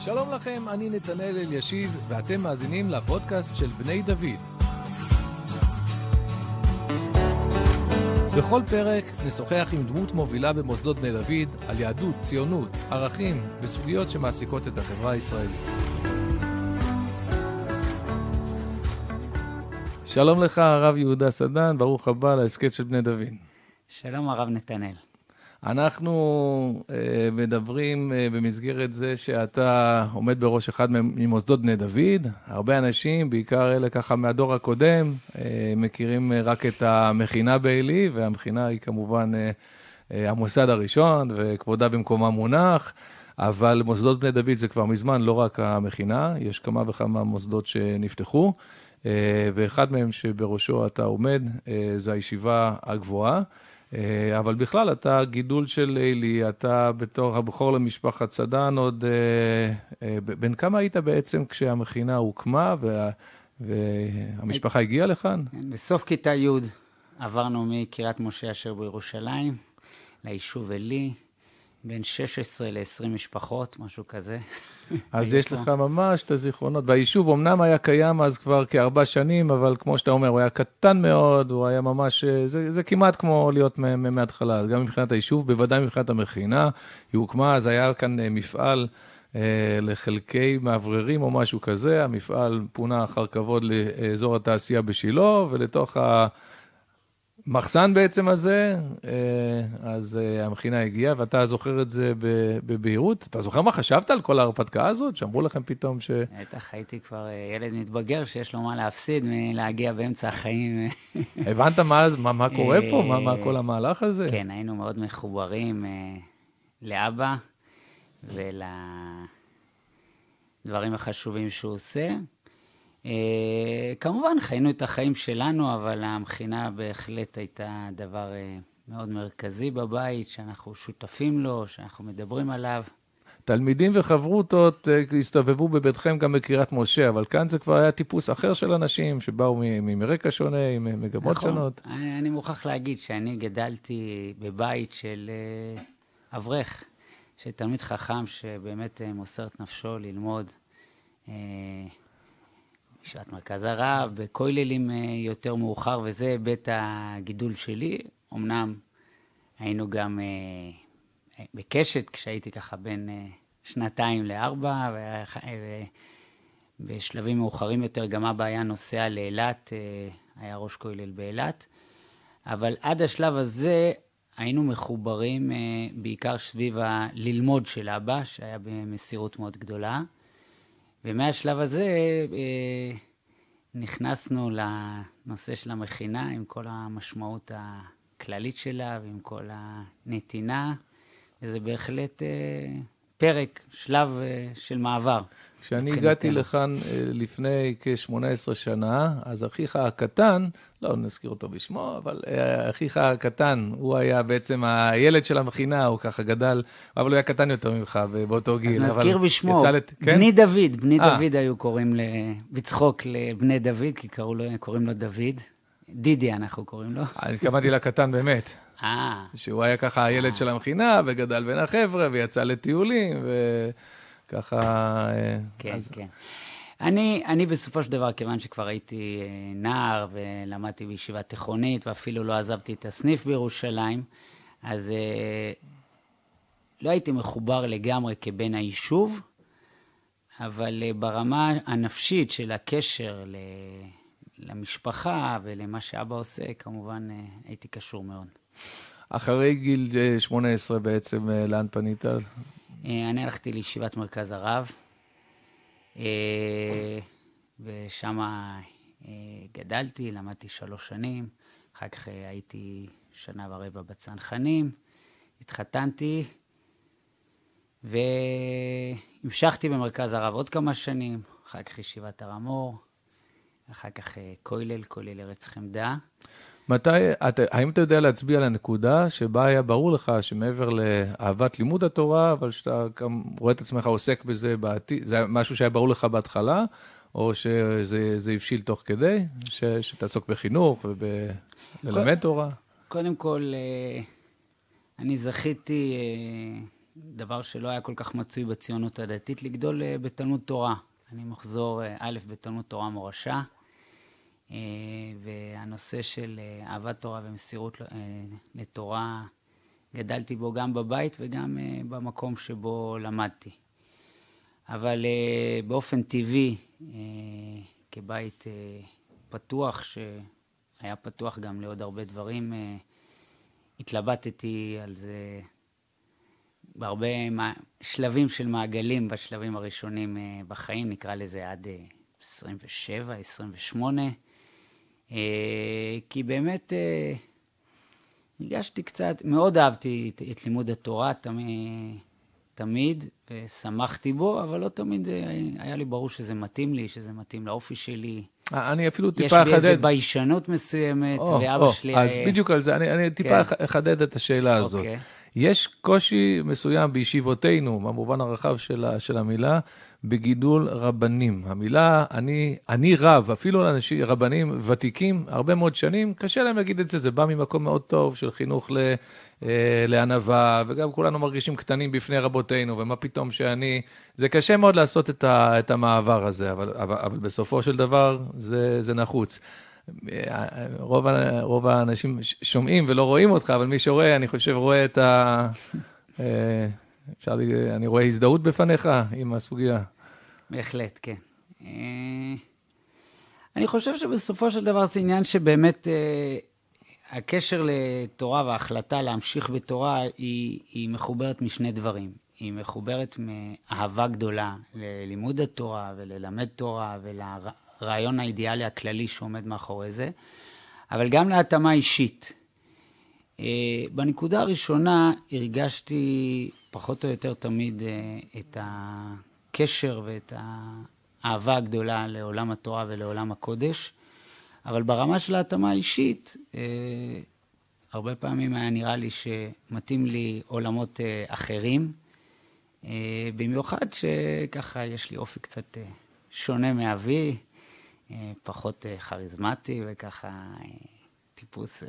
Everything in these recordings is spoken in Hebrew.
שלום לכם, אני נתנאל אלישיב, ואתם מאזינים לפודקאסט של בני דוד. בכל פרק נשוחח עם דמות מובילה במוסדות בני דוד על יהדות, ציונות, ערכים וסוגיות שמעסיקות את החברה הישראלית. שלום לך, הרב יהודה סדן, ברוך הבא להסכת של בני דוד. שלום, הרב נתנאל. אנחנו uh, מדברים uh, במסגרת זה שאתה עומד בראש אחד ממוסדות בני דוד. הרבה אנשים, בעיקר אלה ככה מהדור הקודם, uh, מכירים רק את המכינה בעלי, והמכינה היא כמובן המוסד הראשון, וכבודה במקומה מונח. אבל מוסדות בני דוד זה כבר מזמן לא רק המכינה, יש כמה וכמה מוסדות שנפתחו, ואחד מהם שבראשו אתה עומד זה הישיבה הגבוהה. אה, אבל בכלל, אתה גידול של לילי, אתה בתור הבכור למשפחת סדן עוד... אה, אה, בן כמה היית בעצם כשהמכינה הוקמה וה, והמשפחה הגיעה לכאן? כן, בסוף כיתה י' עברנו מקריית משה אשר בירושלים ליישוב עלי. בין 16 ל-20 משפחות, משהו כזה. אז יש לך ממש את הזיכרונות. והיישוב אמנם היה קיים אז כבר כארבע שנים, אבל כמו שאתה אומר, הוא היה קטן מאוד, הוא היה ממש, זה, זה כמעט כמו להיות מההתחלה. גם מבחינת היישוב, בוודאי מבחינת המכינה, היא הוקמה, אז היה כאן אה, מפעל אה, לחלקי מאווררים או משהו כזה, המפעל פונה אחר כבוד לאזור התעשייה בשילה, ולתוך ה... מחסן בעצם הזה, אה, אז אה, המכינה הגיעה, ואתה זוכר את זה בבהירות. אתה זוכר מה חשבת על כל ההרפתקה הזאת? שאמרו לכם פתאום ש... בטח, הייתי כבר אה, ילד מתבגר שיש לו מה להפסיד מלהגיע באמצע החיים. הבנת מה, מה, מה קורה פה? מה, מה כל המהלך הזה? כן, היינו מאוד מחוברים לאבא ולדברים החשובים שהוא עושה. אה, כמובן, חיינו את החיים שלנו, אבל המכינה בהחלט הייתה דבר אה, מאוד מרכזי בבית, שאנחנו שותפים לו, שאנחנו מדברים עליו. תלמידים וחברותות אה, הסתובבו בביתכם גם בקריית משה, אבל כאן זה כבר היה טיפוס אחר של אנשים שבאו מרקע שונה, עם מגמות נכון. שונות. אני, אני מוכרח להגיד שאני גדלתי בבית של אברך, של תלמיד חכם שבאמת מוסר את נפשו ללמוד. ישיבת מרכז הרב, בכוללים אה, יותר מאוחר, וזה בית הגידול שלי. אמנם היינו גם אה, אה, בקשת כשהייתי ככה בין שנתיים לארבע, ובשלבים מאוחרים יותר גם אבא היה נוסע לאילת, היה ראש כולל באילת. אבל עד השלב הזה היינו מחוברים בעיקר סביב הללמוד של אבא, שהיה במסירות מאוד גדולה. ומהשלב הזה אה, נכנסנו לנושא של המכינה עם כל המשמעות הכללית שלה ועם כל הנתינה, וזה בהחלט אה, פרק, שלב אה, של מעבר. כשאני הגעתי לכאן אה, לפני כ-18 שנה, אז אחיך הקטן, לא נזכיר אותו בשמו, אבל אה, אחיך הקטן, הוא היה בעצם הילד של המכינה, הוא ככה גדל, אבל הוא היה קטן יותר ממך באותו גיל. אז נזכיר בשמו, לת... כן? בני דוד, בני 아. דוד היו קוראים בצחוק לבני דוד, כי קראו לו, קוראים לו דוד. דידי אנחנו קוראים לו. התכוונתי לקטן באמת. אה. שהוא היה ככה הילד של המכינה, וגדל בין החבר'ה, ויצא לטיולים, וככה... אה, כן, אז... כן. אני, אני בסופו של דבר, כיוון שכבר הייתי אה, נער ולמדתי בישיבה תיכונית, ואפילו לא עזבתי את הסניף בירושלים, אז אה, לא הייתי מחובר לגמרי כבן היישוב, אבל ברמה הנפשית של הקשר למשפחה ולמה שאבא עושה, כמובן הייתי קשור מאוד. אחרי גיל 18 אה, בעצם, אה, לאן פנית? אה, אני הלכתי לישיבת מרכז הרב, ושם גדלתי, למדתי שלוש שנים, אחר כך הייתי שנה ורבע בצנחנים, התחתנתי, והמשכתי במרכז הרב עוד כמה שנים, אחר כך ישיבת הר המור, אחר כך כולל, כולל ארץ חמדה. מתי, את, האם אתה יודע להצביע על הנקודה שבה היה ברור לך שמעבר לאהבת לימוד התורה, אבל שאתה גם רואה את עצמך עוסק בזה בעתיד, זה משהו שהיה ברור לך בהתחלה, או שזה הבשיל תוך כדי, ש, שתעסוק בחינוך ובללמד תורה? קודם כל, אה, אני זכיתי אה, דבר שלא היה כל כך מצוי בציונות הדתית, לגדול בתלמוד תורה. אני מחזור א' בתלמוד תורה מורשה, והנושא של אהבת תורה ומסירות לתורה, גדלתי בו גם בבית וגם במקום שבו למדתי. אבל באופן טבעי, כבית פתוח, שהיה פתוח גם לעוד הרבה דברים, התלבטתי על זה בהרבה שלבים של מעגלים בשלבים הראשונים אה, בחיים, נקרא לזה עד 27, אה, 28, אה, כי באמת הרגשתי קצת, מאוד אהבתי את, את לימוד התורה תמיד, תמיד, ושמחתי בו, אבל לא תמיד היה לי ברור שזה מתאים לי, שזה מתאים לאופי שלי. אני אפילו טיפה אחדד. יש בי איזו ביישנות מסוימת, או, ואבא או, שלי... אז בדיוק על זה, אני, אני טיפה כן. אחדד את השאלה הזאת. אוקיי. יש קושי מסוים בישיבותינו, במובן הרחב של, של המילה, בגידול רבנים. המילה, אני, אני רב, אפילו לאנשים, רבנים ותיקים, הרבה מאוד שנים, קשה להם להגיד את זה, זה בא ממקום מאוד טוב של חינוך ל, אה, לענווה, וגם כולנו מרגישים קטנים בפני רבותינו, ומה פתאום שאני... זה קשה מאוד לעשות את, ה, את המעבר הזה, אבל, אבל, אבל בסופו של דבר זה, זה נחוץ. רוב, רוב האנשים שומעים ולא רואים אותך, אבל מי שרואה, אני חושב, רואה את ה... אפשר, אני רואה הזדהות בפניך עם הסוגיה. בהחלט, כן. אה, אני חושב שבסופו של דבר זה עניין שבאמת אה, הקשר לתורה וההחלטה להמשיך בתורה היא, היא מחוברת משני דברים. היא מחוברת מאהבה גדולה ללימוד התורה וללמד תורה ולרעיון האידיאלי הכללי שעומד מאחורי זה, אבל גם להתאמה אישית. אה, בנקודה הראשונה הרגשתי פחות או יותר תמיד אה, את הקשר ואת האהבה הגדולה לעולם התורה ולעולם הקודש, אבל ברמה של ההתאמה האישית, אה, הרבה פעמים היה נראה לי שמתאים לי עולמות אחרים, במיוחד שככה יש לי אופי קצת שונה מאבי, פחות כריזמטי וככה טיפוס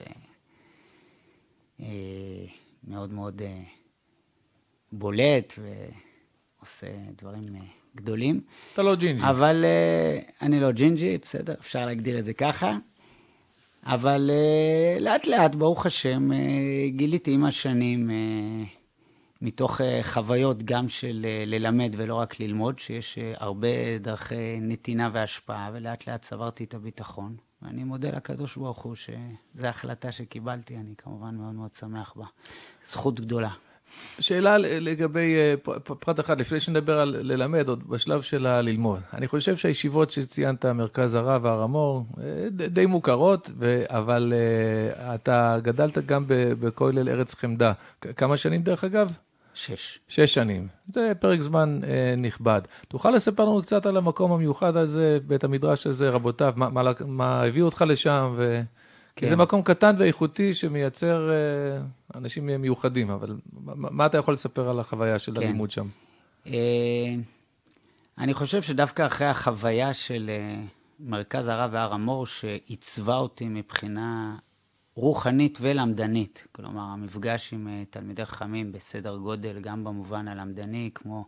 מאוד מאוד בולט ועושה דברים אה, גדולים. אתה לא ג'ינג'י. אבל uh, אני לא ג'ינג'י, בסדר, אפשר להגדיר את זה ככה. אבל uh, לאט לאט, ברוך השם, גיליתי עם השנים, מתוך חוויות גם של ללמד ולא רק ללמוד, שיש הרבה דרכי נתינה והשפעה, ולאט לאט צברתי את הביטחון. ואני מודה לקדוש ברוך הוא שזו החלטה שקיבלתי, אני כמובן מאוד מאוד שמח בה. זכות גדולה. שאלה לגבי אה, פרט אחד, לפני שנדבר על ללמד, עוד בשלב של הללמוד. אני חושב שהישיבות שציינת, מרכז הרב והר המור, אה, די מוכרות, אבל אה, אתה גדלת גם בכולל ארץ חמדה. כמה שנים דרך אגב? שש. שש שנים. זה פרק זמן אה, נכבד. תוכל לספר לנו קצת על המקום המיוחד הזה, בית המדרש הזה, רבותיו, מה, מה, מה הביא אותך לשם? ו... כן. כי זה מקום קטן ואיכותי שמייצר אה, אנשים מיוחדים, אבל מה, אתה יכול לספר על החוויה של כן. הלימוד שם? אה, אני חושב שדווקא אחרי החוויה של אה, מרכז הרב והר המור, שעיצבה אותי מבחינה רוחנית ולמדנית, כלומר, המפגש עם תלמידי חכמים בסדר גודל, גם במובן הלמדני, כמו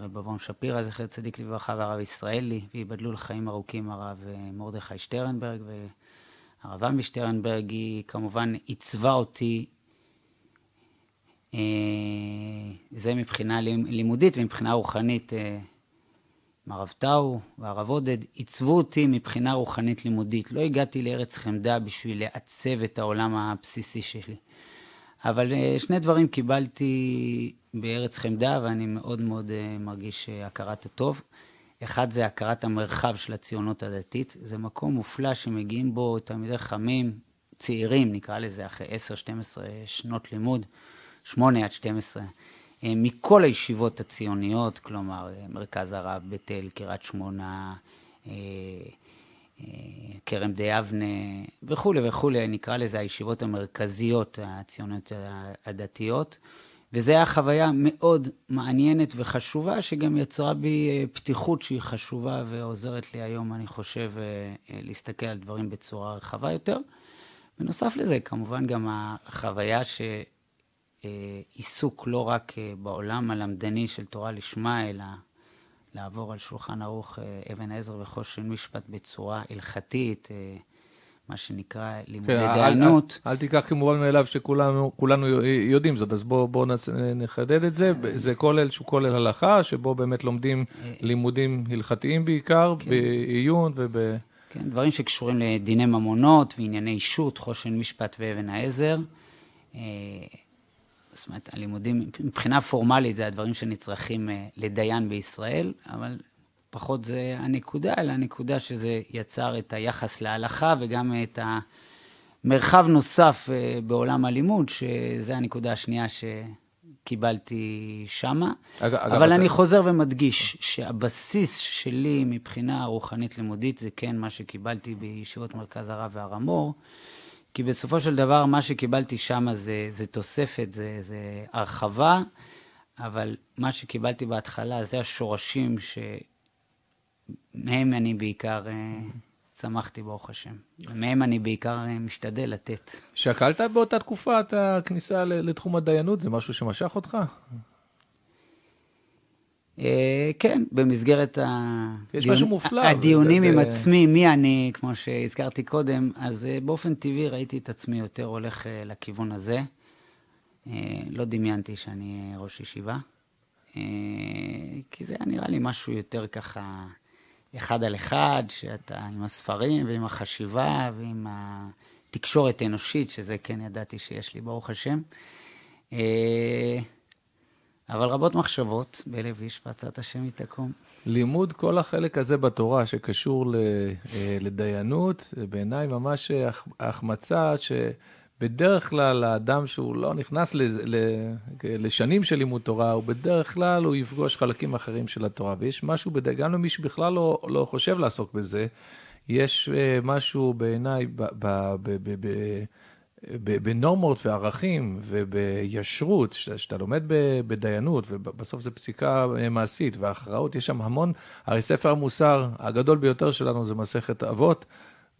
רב אברהם שפירא, זכר צדיק לברכה, והרב ישראלי, ויבדלו לחיים ארוכים הרב מרדכי שטרנברג, והרב עמי שטרנברג, היא כמובן עיצבה אותי, זה מבחינה לימודית ומבחינה רוחנית. הרב טאו והרב עודד עיצבו אותי מבחינה רוחנית לימודית. לא הגעתי לארץ חמדה בשביל לעצב את העולם הבסיסי שלי. אבל אה, שני דברים קיבלתי בארץ חמדה, ואני מאוד מאוד אה, מרגיש אה, הכרת הטוב. אחד זה הכרת המרחב של הציונות הדתית. זה מקום מופלא שמגיעים בו תלמידי חכמים, צעירים, נקרא לזה, אחרי 10-12 שנות לימוד, 8 עד 12. אה, מכל הישיבות הציוניות, כלומר, אה, מרכז הרב, בית אל, קריית שמונה, אה, כרם די אבנה וכולי וכולי, נקרא לזה הישיבות המרכזיות הציוניות הדתיות. וזו הייתה חוויה מאוד מעניינת וחשובה, שגם יצרה בי פתיחות שהיא חשובה ועוזרת לי היום, אני חושב, להסתכל על דברים בצורה רחבה יותר. בנוסף לזה, כמובן גם החוויה ש... עיסוק לא רק בעולם הלמדני של תורה לשמה, אלא לעבור על שולחן ערוך אבן עזר וחושן משפט בצורה הלכתית, מה שנקרא לימודי כן, דיינות. אל, אל, אל תיקח כמובן מאליו שכולנו יודעים זאת, אז בואו בוא נחדד את זה. זה כולל שהוא כולל הלכה, שבו באמת לומדים לימודים הלכתיים בעיקר, כן. בעיון וב... כן, דברים שקשורים לדיני ממונות וענייני אישות, חושן משפט ואבן העזר. אה, זאת אומרת, הלימודים, מבחינה פורמלית זה הדברים שנצרכים אה, לדיין בישראל, אבל פחות זה הנקודה, אלא הנקודה שזה יצר את היחס להלכה וגם את המרחב נוסף אה, בעולם הלימוד, שזה הנקודה השנייה שקיבלתי שמה. אג, אבל אגב, אני אתה... חוזר ומדגיש שהבסיס שלי מבחינה רוחנית לימודית זה כן מה שקיבלתי בישיבות מרכז הרב והר המור. כי בסופו של דבר, מה שקיבלתי שם זה, זה תוספת, זה, זה הרחבה, אבל מה שקיבלתי בהתחלה זה השורשים ש... מהם אני בעיקר אה, צמחתי, ברוך השם. ומהם אני בעיקר אה, משתדל לתת. שקלת באותה תקופה את הכניסה לתחום הדיינות? זה משהו שמשך אותך? אה, כן, במסגרת. הדיונים עם עצמי, מי אני, כמו שהזכרתי קודם, אז באופן טבעי ראיתי את עצמי יותר הולך לכיוון הזה. לא דמיינתי שאני ראש ישיבה, כי זה היה נראה לי משהו יותר ככה... אחד על אחד, שאתה עם הספרים ועם החשיבה ועם התקשורת האנושית, שזה כן ידעתי שיש לי, ברוך השם. אה, אבל רבות מחשבות בלב איש ועצת השם היא תקום. לימוד כל החלק הזה בתורה שקשור אה, לדיינות, בעיניי ממש החמצה ש... בדרך כלל האדם שהוא לא נכנס לשנים של לימוד תורה, הוא בדרך כלל הוא יפגוש חלקים אחרים של התורה. ויש משהו, גם למי שבכלל לא, לא חושב לעסוק בזה, יש אה, משהו בעיניי בנורמות וערכים ובישרות, שאתה לומד בדיינות, ובסוף זו פסיקה אה, מעשית והכרעות, יש שם המון, הרי ספר המוסר הגדול ביותר שלנו זה מסכת אבות.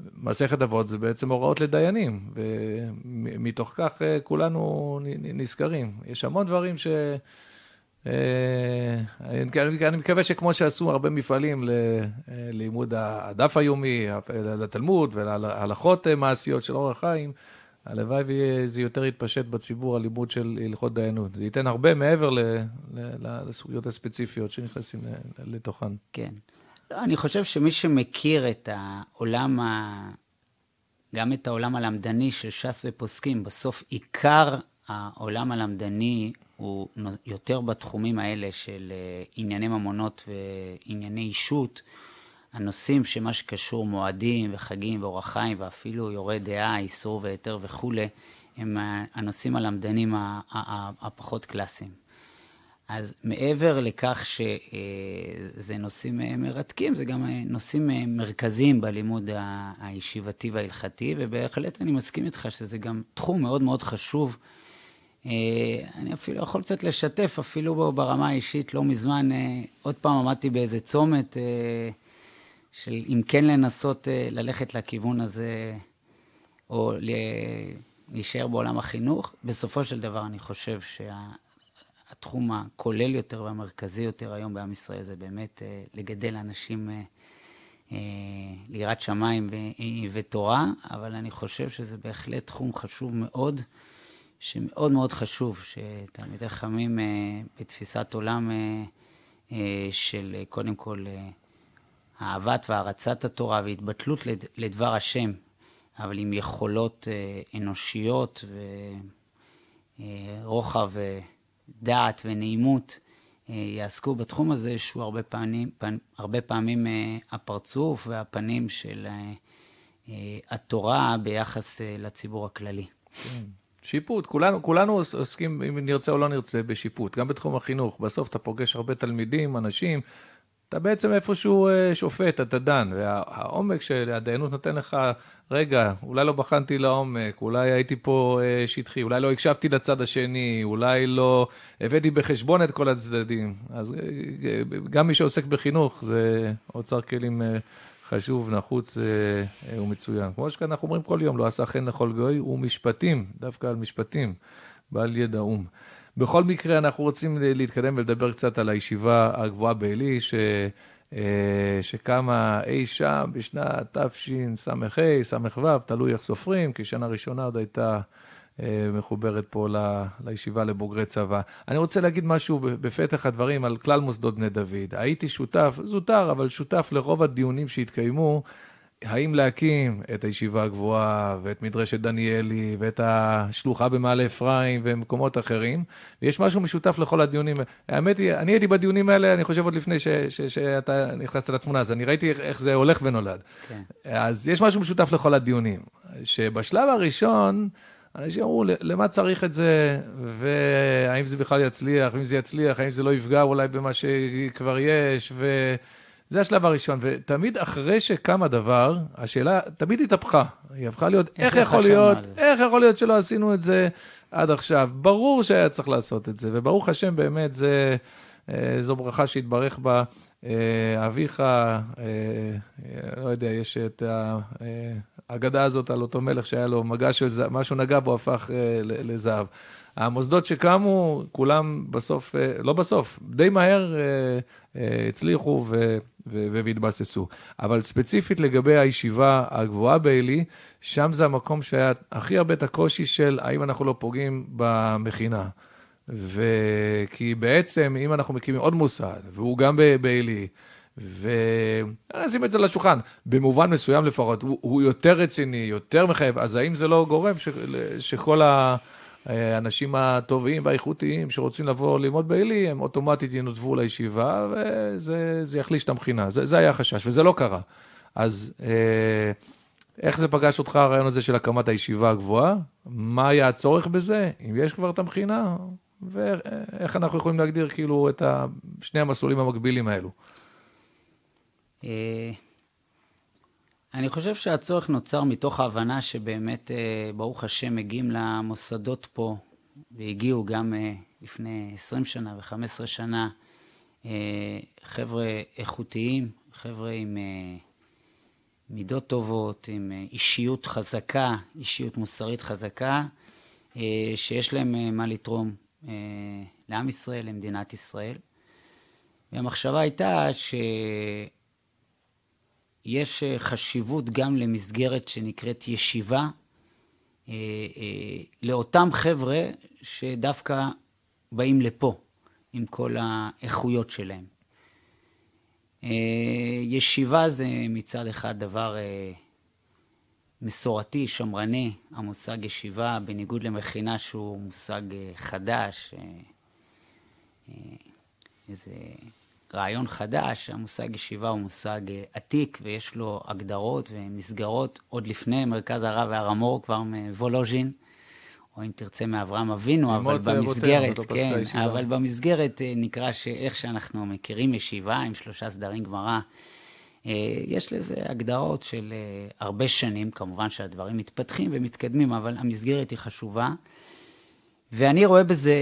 מסכת אבות זה בעצם הוראות לדיינים, ומתוך כך אה, כולנו נזכרים. יש המון דברים ש... אה, אני מקווה שכמו שעשו הרבה מפעלים ללימוד הדף היומי, לתלמוד ולהלכות מעשיות של אורח חיים, הלוואי וזה יותר יתפשט בציבור הלימוד של הלכות דיינות. זה ייתן הרבה מעבר לסוגיות הספציפיות שנכנסים לתוכן. כן. לא, אני חושב שמי שמכיר את העולם, ה... גם את העולם הלמדני של ש"ס ופוסקים, בסוף עיקר העולם הלמדני הוא יותר בתחומים האלה של אה, ענייני ממונות וענייני אישות, הנושאים שמה שקשור מועדים וחגים ואורח חיים ואפילו יורה דעה, איסור והיתר וכולי, הם הנושאים הלמדנים הפחות קלאסיים. אז מעבר לכך שזה נושאים אה, מרתקים, זה גם אה, נושאים אה, מרכזיים בלימוד הישיבתי וההלכתי, ובהחלט אני מסכים איתך שזה גם תחום מאוד מאוד חשוב. אני אפילו יכול קצת לשתף, אפילו ברמה האישית, לא מזמן, עוד פעם עמדתי באיזה צומת של אם כן לנסות ללכת לכיוון הזה, או להישאר בעולם החינוך. בסופו של דבר, אני חושב שה... התחום הכולל יותר והמרכזי יותר היום בעם ישראל זה באמת אה, לגדל אנשים אה, אה, ליראת שמיים ותורה, אבל אני חושב שזה בהחלט תחום חשוב מאוד, שמאוד מאוד חשוב שתלמידי חכמים בתפיסת עולם של קודם כל אהבת והערצת התורה והתבטלות לדבר השם, אבל עם יכולות אנושיות ורוחב דעת ונעימות אה, יעסקו בתחום הזה, שהוא הרבה פעמים, הרבה פעמים אה, הפרצוף והפנים של אה, התורה ביחס לציבור הכללי. כן. שיפוט, כולנו, כולנו עוסקים, אם נרצה או לא נרצה, בשיפוט, גם בתחום החינוך. בסוף אתה פוגש הרבה תלמידים, אנשים, אתה בעצם איפשהו שופט, אתה דן, והעומק של הדיינות נותן לך רגע, אולי לא בחנתי לעומק, אולי הייתי פה אה, שטחי, אולי לא הקשבתי לצד השני, אולי לא הבאתי בחשבון את כל הצדדים. אז אה, אה, גם מי שעוסק בחינוך, זה אוצר כלים אה, חשוב, נחוץ אה, אה, ומצוין. כמו שאנחנו אומרים כל יום, לא עשה חן לכל גוי, ומשפטים, דווקא על משפטים. בעל ידע או"ם. בכל מקרה, אנחנו רוצים להתקדם ולדבר קצת על הישיבה הגבוהה בעלי, ש... אה, שקמה אי שם בשנת תשס"ה, ס"ו, תלוי איך סופרים, כי שנה ראשונה עוד הייתה אה, מחוברת פה לישיבה לבוגרי צבא. אני רוצה להגיד משהו בפתח הדברים על כלל מוסדות בני דוד. הייתי שותף, זוטר, אבל שותף לרוב הדיונים שהתקיימו. האם להקים את הישיבה הגבוהה ואת מדרשת דניאלי ואת השלוחה במעלה אפרים ומקומות אחרים. ויש משהו משותף לכל הדיונים. האמת היא, אני הייתי בדיונים האלה, אני חושב עוד לפני ש, ש, שאתה נכנסת לתמונה, אז אני ראיתי איך זה הולך ונולד. כן. אז יש משהו משותף לכל הדיונים. שבשלב הראשון, אנשים אמרו, למה צריך את זה, והאם זה בכלל יצליח, אם זה יצליח, האם זה לא יפגע אולי במה שכבר יש, ו... זה השלב הראשון, ותמיד אחרי שקם הדבר, השאלה תמיד התהפכה. היא הפכה להיות, איך, איך יכול להיות, איך יכול להיות שלא עשינו את זה עד עכשיו? ברור שהיה צריך לעשות את זה, וברוך השם, באמת, זה, אה, זו ברכה שהתברך בה. אה, אביך, אה, לא יודע, יש את האגדה הזאת על אותו מלך שהיה לו מגע של זהב, משהו נגע בו הפך לזהב. המוסדות שקמו, כולם בסוף, לא בסוף, די מהר הצליחו ו... והתבססו. אבל ספציפית לגבי הישיבה הגבוהה בעלי, שם זה המקום שהיה הכי הרבה את הקושי של האם אנחנו לא פוגעים במכינה. וכי בעצם, אם אנחנו מקימים עוד מוסד, והוא גם בעלי, ונשים את זה לשולחן, במובן מסוים לפחות, הוא, הוא יותר רציני, יותר מחייב, אז האם זה לא גורם ש, שכל ה... האנשים הטובים והאיכותיים שרוצים לבוא ללמוד בעלי, הם אוטומטית ינותבו לישיבה, וזה יחליש את המכינה. זה, זה היה החשש, וזה לא קרה. אז אה, איך זה פגש אותך, הרעיון הזה של הקמת הישיבה הגבוהה? מה היה הצורך בזה, אם יש כבר את המכינה? ואיך אנחנו יכולים להגדיר כאילו את שני המסלולים המקבילים האלו? אני חושב שהצורך נוצר מתוך ההבנה שבאמת, אה, ברוך השם, מגיעים למוסדות פה, והגיעו גם אה, לפני 20 שנה ו-15 שנה, אה, חבר'ה איכותיים, חבר'ה עם מידות טובות, עם אישיות חזקה, אישיות מוסרית חזקה, שיש להם מה לתרום לעם ישראל, למדינת ישראל. והמחשבה הייתה ש... יש אה, חשיבות גם למסגרת שנקראת ישיבה, אה, אה, לאותם חבר'ה שדווקא באים לפה עם כל האיכויות שלהם. ישיבה זה מצד אחד דבר מסורתי, שמרני, המושג ישיבה, בניגוד למכינה שהוא מושג חדש, איזה רעיון חדש, המושג ישיבה הוא מושג אה, עתיק ויש לו הגדרות ומסגרות עוד לפני מרכז הרב והר המור, כבר מוולוז'ין, או אם תרצה מאברהם אבינו, אבל אה, במסגרת, כן, אבל במסגרת אה, נקרא שאיך שאנחנו מכירים ישיבה עם שלושה סדרים גמרא, יש לזה הגדרות של הרבה שנים, כמובן שהדברים מתפתחים ומתקדמים, אבל המסגרת היא חשובה. ואני רואה בזה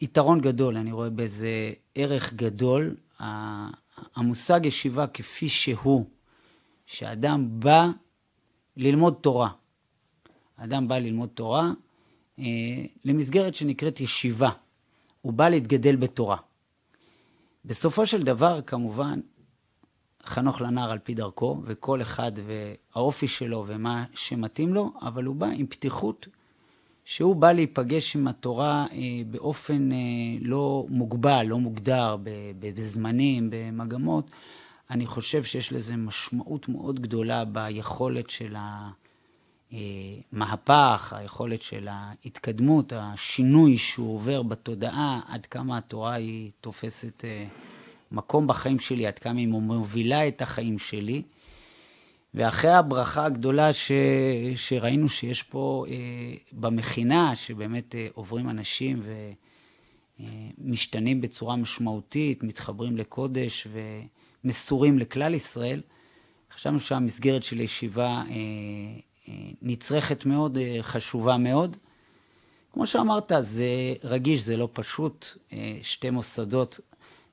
יתרון גדול, אני רואה בזה ערך גדול המושג ישיבה כפי שהוא, שאדם בא ללמוד תורה. אדם בא ללמוד תורה אה, למסגרת שנקראת ישיבה. הוא בא להתגדל בתורה. בסופו של דבר, כמובן, חנוך לנער על פי דרכו, וכל אחד והאופי שלו ומה שמתאים לו, אבל הוא בא עם פתיחות שהוא בא להיפגש עם התורה אה, באופן אה, לא מוגבל, לא מוגדר, בזמנים, במגמות, אני חושב שיש לזה משמעות מאוד גדולה ביכולת של המהפך, היכולת של ההתקדמות, השינוי שהוא עובר בתודעה, עד כמה התורה היא תופסת אה, מקום בחיים שלי, עד כמה היא מובילה את החיים שלי. ואחרי הברכה הגדולה ש... שראינו שיש פה אה, במכינה, שבאמת אה, עוברים אנשים ומשתנים אה, בצורה משמעותית, מתחברים לקודש ומסורים לכלל ישראל, חשבנו שהמסגרת של הישיבה אה, אה, נצרכת מאוד, אה, חשובה מאוד. כמו שאמרת, זה רגיש, זה לא פשוט. אה, שתי מוסדות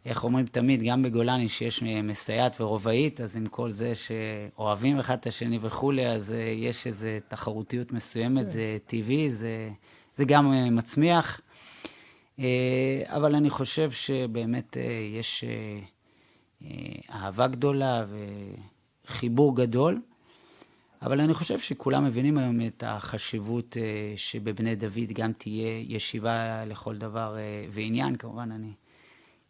איך אומרים תמיד, גם בגולני שיש מסייעת ורובעית, אז עם כל זה שאוהבים אחד את השני וכולי, אז אה, יש איזו תחרותיות מסוימת, כן. זה טבעי, זה, זה גם אה, מצמיח. אבל אני חושב שבאמת יש אהבה גדולה וחיבור גדול. אבל אני חושב שכולם מבינים היום את החשיבות שבבני דוד גם תהיה ישיבה לכל דבר ועניין. כמובן, אני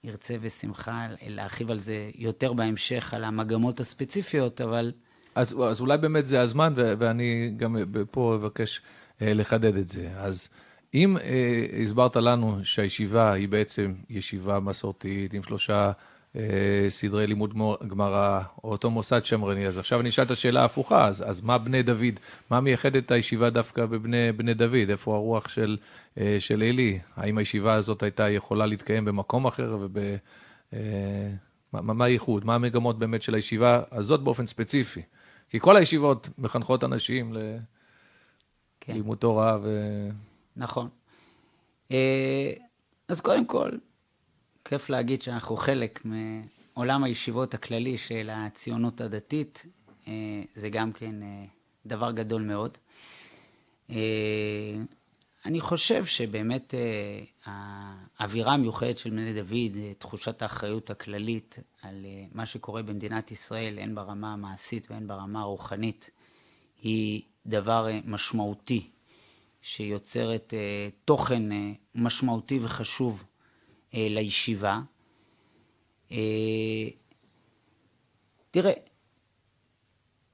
ארצה בשמחה להרחיב על זה יותר בהמשך, על המגמות הספציפיות, אבל... אז, אז אולי באמת זה הזמן, ו- ואני גם פה אבקש אה, לחדד את זה. אז אם אה, הסברת לנו שהישיבה היא בעצם ישיבה מסורתית עם שלושה סדרי לימוד גמרא, או אותו מוסד שמרני, אז עכשיו אני אשאל את השאלה ההפוכה, אז, אז מה בני דוד, מה מייחד את הישיבה דווקא בבני בני דוד? איפה הרוח של, אה, של עלי? האם הישיבה הזאת הייתה יכולה להתקיים במקום אחר וב... אה, מה הייחוד? מה המגמות באמת של הישיבה הזאת באופן ספציפי? כי כל הישיבות מחנכות אנשים. ללימוד כן. תורה ו... נכון. אז קודם כל, כיף להגיד שאנחנו חלק מעולם הישיבות הכללי של הציונות הדתית. אה, זה גם כן אה, דבר גדול מאוד. אה, אני חושב שבאמת האווירה המיוחדת של בני דוד, תחושת האחריות הכללית על מה שקורה במדינת ישראל, הן ברמה המעשית והן ברמה הרוחנית, היא דבר משמעותי, שיוצרת תוכן משמעותי וחשוב לישיבה. אה, תראה,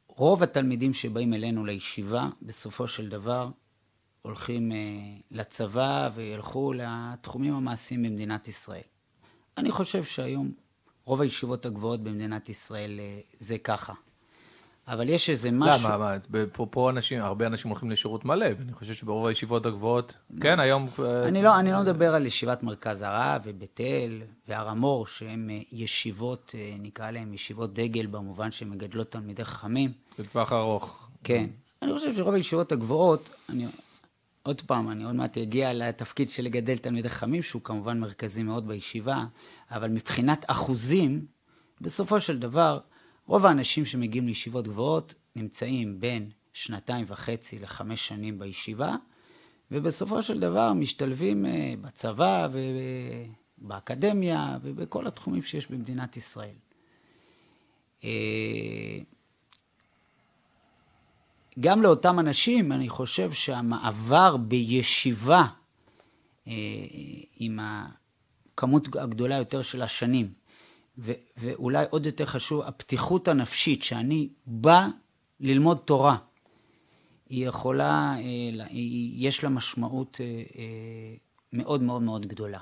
רוב התלמידים שבאים אלינו לישיבה, בסופו של דבר, הולכים אה, לצבא וילכו לתחומים המעשיים במדינת ישראל. אני חושב שהיום רוב הישיבות הגבוהות במדינת ישראל אה, זה ככה. אבל יש איזה משהו... למה? מה, פה, פה אנשים, הרבה אנשים הולכים לשירות מלא, ואני חושב שברוב הישיבות הגבוהות, כן, היום... אני לא, אני לא מדבר על ישיבת מרכז הרב ובית אל והר המור, שהן אה, ישיבות, אה, נקרא להן ישיבות דגל, במובן שהן מגדלות תלמידי חכמים. לטווח ארוך. כן. אני חושב שרוב הישיבות הגבוהות, אני... עוד פעם, אני עוד מעט אגיע לתפקיד של לגדל תלמידי חכמים, שהוא כמובן מרכזי מאוד בישיבה, אבל מבחינת אחוזים, בסופו של דבר, רוב האנשים שמגיעים לישיבות גבוהות נמצאים בין שנתיים וחצי לחמש שנים בישיבה, ובסופו של דבר משתלבים אה, בצבא ובאקדמיה ובכל התחומים שיש במדינת ישראל. אה, גם לאותם אנשים, אני חושב שהמעבר בישיבה אה, עם הכמות הגדולה יותר של השנים, ו- ואולי עוד יותר חשוב, הפתיחות הנפשית, שאני בא ללמוד תורה, היא יכולה, אה, יש לה משמעות אה, אה, מאוד מאוד מאוד גדולה.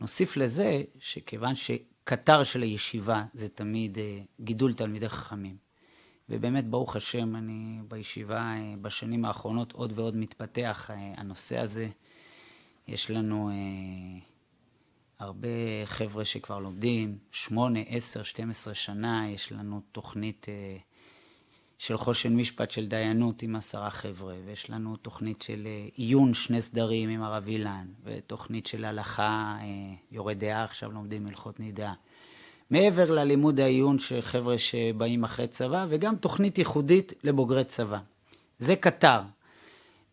נוסיף לזה שכיוון שקטר של הישיבה זה תמיד גידול תלמידי חכמים. ובאמת, ברוך השם, אני בישיבה בשנים האחרונות עוד ועוד מתפתח הנושא הזה. יש לנו הרבה חבר'ה שכבר לומדים, שמונה, עשר, שתים עשרה שנה, יש לנו תוכנית אה, של חושן משפט של דיינות עם עשרה חבר'ה, ויש לנו תוכנית של אה, עיון שני סדרים עם הרב אילן, ותוכנית של הלכה, אה, יורה דעה, עכשיו לומדים הלכות נידה. מעבר ללימוד העיון של חבר'ה שבאים אחרי צבא, וגם תוכנית ייחודית לבוגרי צבא. זה קטר.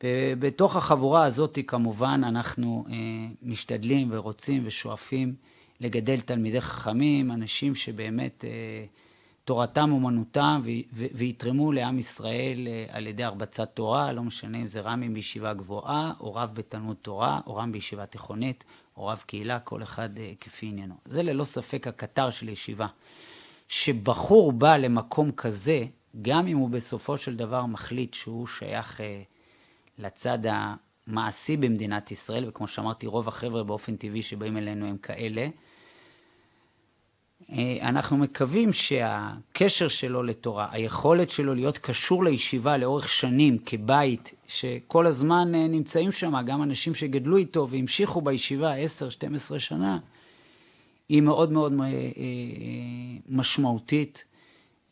ובתוך החבורה הזאת כמובן אנחנו אה, משתדלים ורוצים ושואפים לגדל תלמידי חכמים, אנשים שבאמת אה, תורתם אומנותם ויתרמו לעם ישראל אה, על ידי הרבצת תורה, לא משנה אם זה רמי בישיבה גבוהה, או רב בתלמוד תורה, או רם בישיבה תיכונית, או רב קהילה, כל אחד כפי עניינו. זה ללא ספק הקטר של ישיבה. שבחור בא למקום כזה, גם אם הוא בסופו של דבר מחליט שהוא שייך לצד המעשי במדינת ישראל, וכמו שאמרתי, רוב החבר'ה באופן טבעי שבאים אלינו הם כאלה. אה, אנחנו מקווים שהקשר שלו לתורה, היכולת שלו להיות קשור לישיבה לאורך שנים כבית, שכל הזמן אה, נמצאים שם, גם אנשים שגדלו איתו והמשיכו בישיבה 10-12 שנה, היא מאוד מאוד אה, משמעותית.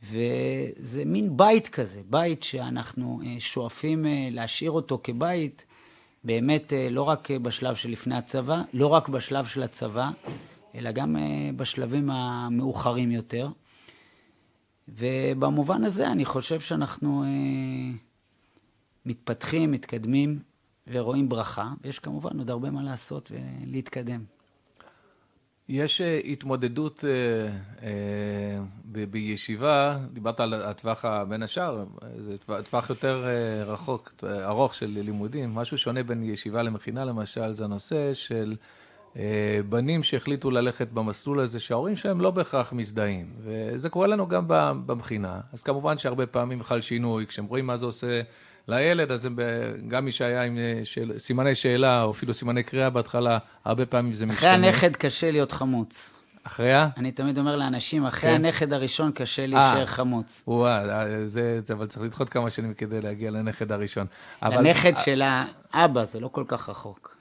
וזה מין בית כזה, בית שאנחנו אה, שואפים אה, להשאיר אותו כבית, באמת אה, לא רק בשלב שלפני הצבא, לא רק בשלב של הצבא, אלא גם בשלבים המאוחרים יותר. ובמובן הזה אני חושב שאנחנו מתפתחים, מתקדמים ורואים ברכה, ויש כמובן עוד הרבה מה לעשות ולהתקדם. יש אה, התמודדות אה, אה, בישיבה, דיברת על הטווח בין השאר, זה טווח יותר רחוק, ארוך של לימודים. משהו שונה בין ישיבה למכינה למשל, זה הנושא של בנים שהחליטו ללכת במסלול הזה, שההורים שלהם לא בהכרח מזדהים. וזה קורה לנו גם במכינה. אז כמובן שהרבה פעמים חל שינוי, כשהם רואים מה זה עושה לילד, אז הם, גם מי שהיה עם אה, של, סימני שאלה, או אפילו סימני קריאה בהתחלה, הרבה פעמים זה משתנה. אחרי הנכד קשה להיות חמוץ. אחרי ה? אני תמיד אומר לאנשים, אחרי כן. הנכד הראשון קשה להישאר אה, חמוץ. וואה, זה, זה, אבל צריך לדחות כמה שנים כדי להגיע לנכד הראשון. לנכד אבל... של האבא, זה לא כל כך רחוק.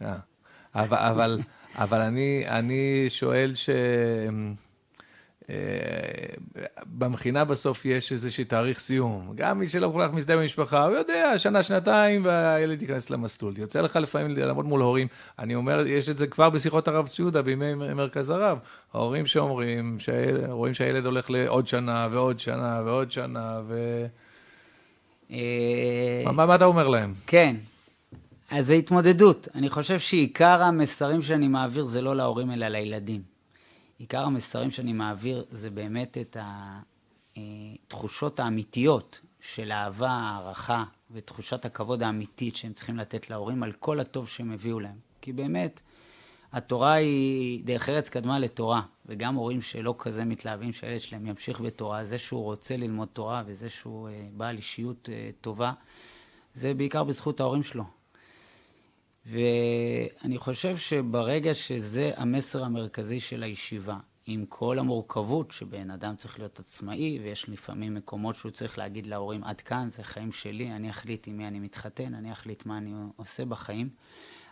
אבל, אבל, אבל אני, אני שואל ש... במכינה בסוף יש איזשהו תאריך סיום. גם מי שלא כל כך מזדהה במשפחה, הוא יודע, שנה, שנתיים, והילד ייכנס למסלול. יוצא לך לפעמים לעמוד מול הורים. אני אומר, יש את זה כבר בשיחות הרב צ'ודה בימי מרכז הרב. ההורים שאומרים, רואים שהילד הולך לעוד שנה ועוד שנה ועוד שנה, ו... אה, מה, מה אתה אומר להם? כן. אז זה התמודדות. אני חושב שעיקר המסרים שאני מעביר זה לא להורים אלא לילדים. עיקר המסרים שאני מעביר זה באמת את התחושות האמיתיות של אהבה, הערכה ותחושת הכבוד האמיתית שהם צריכים לתת להורים על כל הטוב שהם הביאו להם. כי באמת, התורה היא, דרך ארץ קדמה לתורה, וגם הורים שלא כזה מתלהבים שהילד שלהם ימשיך בתורה, זה שהוא רוצה ללמוד תורה וזה שהוא אה, בעל אישיות אה, טובה, זה בעיקר בזכות ההורים שלו. ואני חושב שברגע שזה המסר המרכזי של הישיבה, עם כל המורכבות שבן אדם צריך להיות עצמאי, ויש לפעמים מקומות שהוא צריך להגיד להורים, עד כאן, זה חיים שלי, אני אחליט עם מי אני מתחתן, אני אחליט מה אני עושה בחיים.